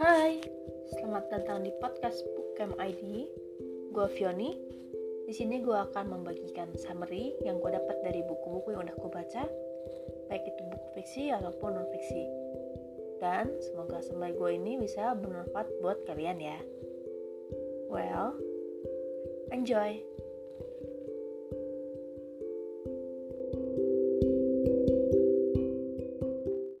Hai, selamat datang di podcast Bookcamp ID. Gue Fioni. Di sini gue akan membagikan summary yang gue dapat dari buku-buku yang udah gue baca, baik itu buku fiksi ataupun non fiksi. Dan semoga summary gue ini bisa bermanfaat buat kalian ya. Well, enjoy.